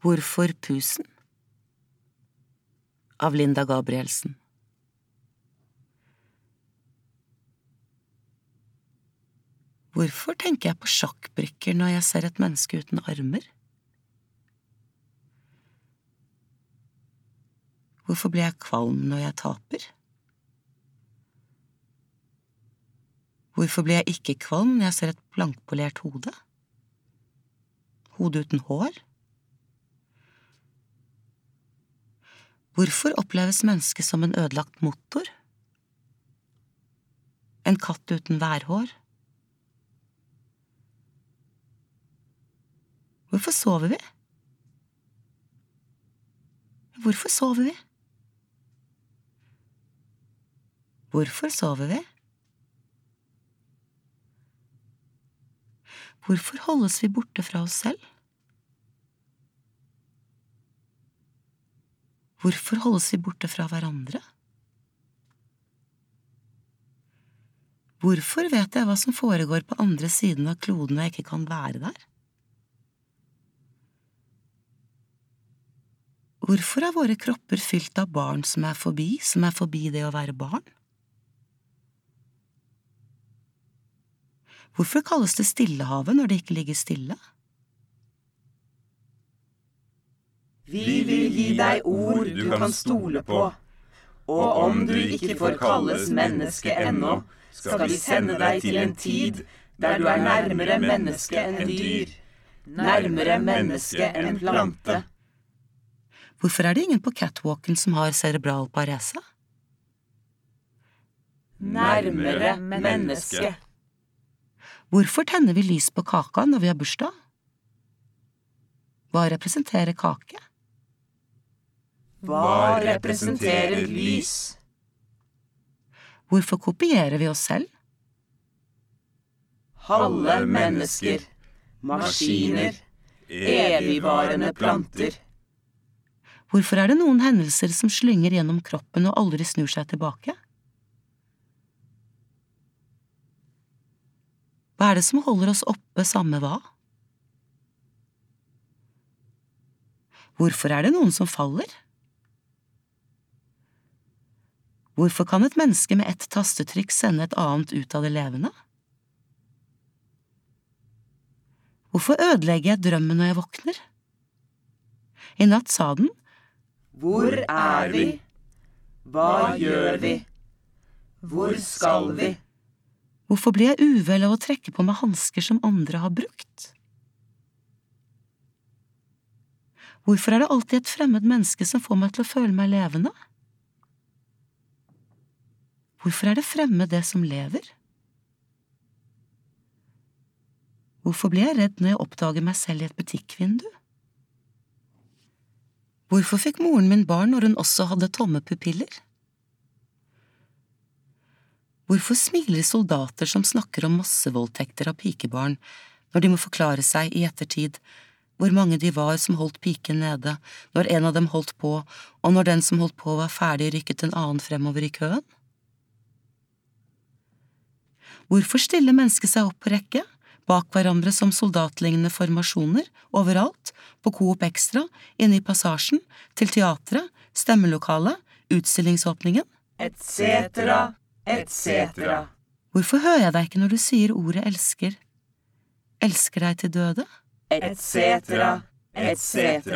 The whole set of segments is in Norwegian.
Hvorfor pusen? Av Linda Gabrielsen Hvorfor tenker jeg på sjakkbrikker når jeg ser et menneske uten armer? Hvorfor blir jeg kvalm når jeg taper? Hvorfor blir jeg ikke kvalm når jeg ser et blankpolert hode? Hode uten hår? Hvorfor oppleves mennesket som en ødelagt motor? En katt uten værhår? Hvorfor sover vi? Hvorfor sover vi? Hvorfor sover vi? Hvorfor holdes vi borte fra oss selv? Hvorfor holdes vi borte fra hverandre? Hvorfor vet jeg hva som foregår på andre siden av kloden og jeg ikke kan være der? Hvorfor er våre kropper fylt av barn som er forbi, som er forbi det å være barn? Hvorfor kalles det Stillehavet når det ikke ligger stille? Vi vil gi deg ord du kan stole på, og om du ikke får kalles menneske ennå, skal vi sende deg til en tid der du er nærmere menneske enn dyr, nærmere menneske enn plante. Hvorfor er det ingen på catwalken som har cerebral parese? Nærmere menneske. Hvorfor tenner vi lys på kaka når vi har bursdag? Hva representerer kake? Hva representerer lys? Hvorfor kopierer vi oss selv? Halve mennesker, maskiner, evigvarende planter. Hvorfor er det noen hendelser som slynger gjennom kroppen og aldri snur seg tilbake? Hva er det som holder oss oppe, samme hva? Hvorfor er det noen som faller? Hvorfor kan et menneske med ett tastetrykk sende et annet ut av det levende? Hvorfor ødelegger jeg drømmen når jeg våkner? I natt sa den, Hvor er vi? Hva gjør vi? Hvor skal vi? hvorfor blir jeg uvel av å trekke på meg hansker som andre har brukt? Hvorfor er det alltid et fremmed menneske som får meg til å føle meg levende? Hvorfor er det fremme det som lever? Hvorfor blir jeg redd når jeg oppdager meg selv i et butikkvindu? Hvorfor fikk moren min barn når hun også hadde tomme pupiller? Hvorfor smiler soldater som snakker om massevoldtekter av pikebarn, når de må forklare seg i ettertid hvor mange de var som holdt piken nede, når en av dem holdt på, og når den som holdt på var ferdig, rykket en annen fremover i køen? Hvorfor stiller mennesket seg opp på rekke, bak hverandre som soldatlignende formasjoner, overalt, på Coop Extra, inne i passasjen, til teatret, stemmelokalet, utstillingsåpningen? Etc., etc. Hvorfor hører jeg deg ikke når du sier ordet elsker? Elsker deg til døde? Etc., etc.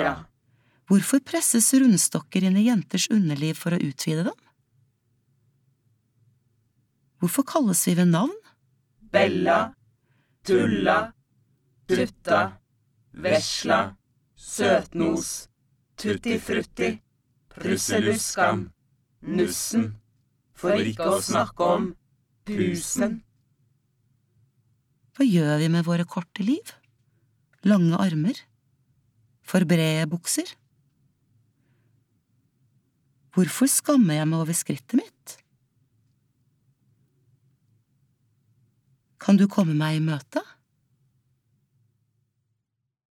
Hvorfor presses rundstokker inn i jenters underliv for å utvide dem? Hvorfor kalles vi ved navn? Bella, Tulla, Tutta, Vesla, Søtnos, Tutti Frutti, Prusseluskan, Nussen, for ikke å snakke om Pusen. Hva gjør vi med våre korte liv? Lange armer? For brede bukser? Hvorfor skammer jeg meg over skrittet mitt? Kan du komme meg i møte?